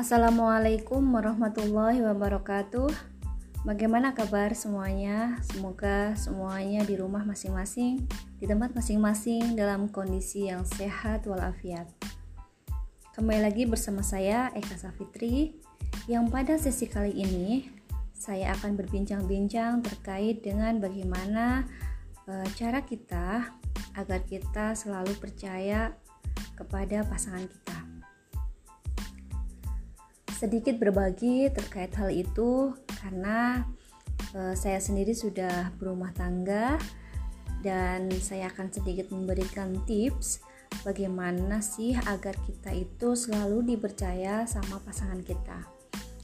Assalamualaikum warahmatullahi wabarakatuh. Bagaimana kabar semuanya? Semoga semuanya di rumah masing-masing, di tempat masing-masing dalam kondisi yang sehat walafiat. Kembali lagi bersama saya Eka Safitri yang pada sesi kali ini saya akan berbincang-bincang terkait dengan bagaimana e, cara kita agar kita selalu percaya kepada pasangan kita sedikit berbagi terkait hal itu karena uh, saya sendiri sudah berumah tangga dan saya akan sedikit memberikan tips bagaimana sih agar kita itu selalu dipercaya sama pasangan kita.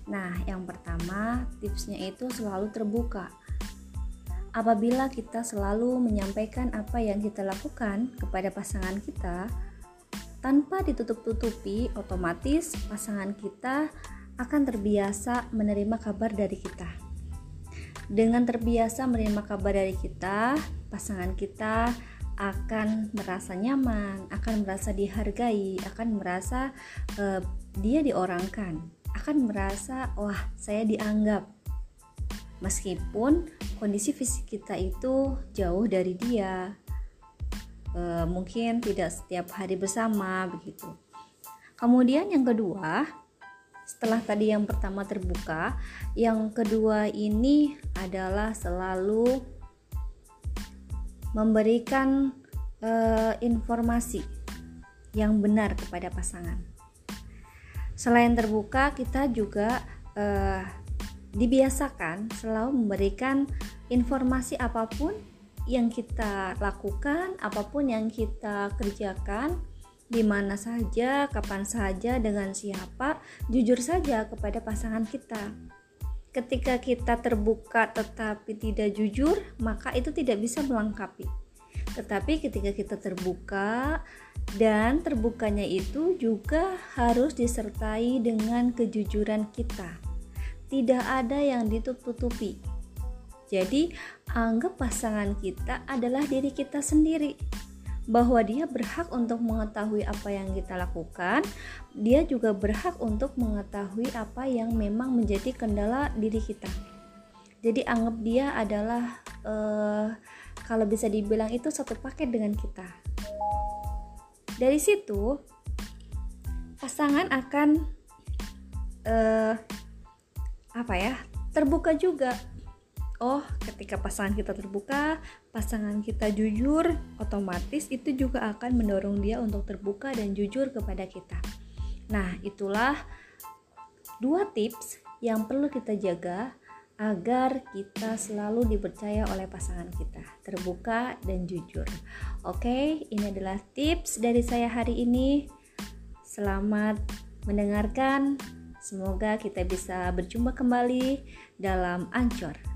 Nah, yang pertama, tipsnya itu selalu terbuka. Apabila kita selalu menyampaikan apa yang kita lakukan kepada pasangan kita, tanpa ditutup-tutupi, otomatis pasangan kita akan terbiasa menerima kabar dari kita. Dengan terbiasa menerima kabar dari kita, pasangan kita akan merasa nyaman, akan merasa dihargai, akan merasa uh, dia diorangkan, akan merasa wah saya dianggap. Meskipun kondisi fisik kita itu jauh dari dia, e, mungkin tidak setiap hari bersama begitu. Kemudian yang kedua, setelah tadi yang pertama terbuka, yang kedua ini adalah selalu memberikan e, informasi yang benar kepada pasangan. Selain terbuka, kita juga e, dibiasakan selalu memberikan informasi apa pun yang kita lakukan, apa pun yang kita kerjakan, di mana saja, kapan saja, dengan siapa, jujur saja kepada pasangan kita. Ketika kita terbuka tetapi tidak jujur, maka itu tidak bisa melengkapi. Tetapi ketika kita terbuka dan terbukanya itu juga harus disertai dengan kejujuran kita. Tidak ada yang ditutup-tutupi jadi, anggap pasangan kita adalah diri kita sendiri. Bahwa dia berhak untuk mengetahui apa yang kita lakukan, dia juga berhak untuk mengetahui apa yang memang menjadi kendala diri kita. Jadi, anggap dia adalah uh, kalau bisa dibilang itu satu paket dengan kita. Dari situ, pasangan akan uh, apa ya terbuka juga oh ketika pasangan kita terbuka pasangan kita jujur otomatis itu juga akan mendorong dia untuk terbuka dan jujur kepada kita nah itulah dua tips yang perlu kita jaga agar kita selalu dipercaya oleh pasangan kita, terbuka dan jujur. Oke, ini adalah tips dari saya hari ini. Selamat mendengarkan. Semoga kita bisa berjumpa kembali dalam Ancor.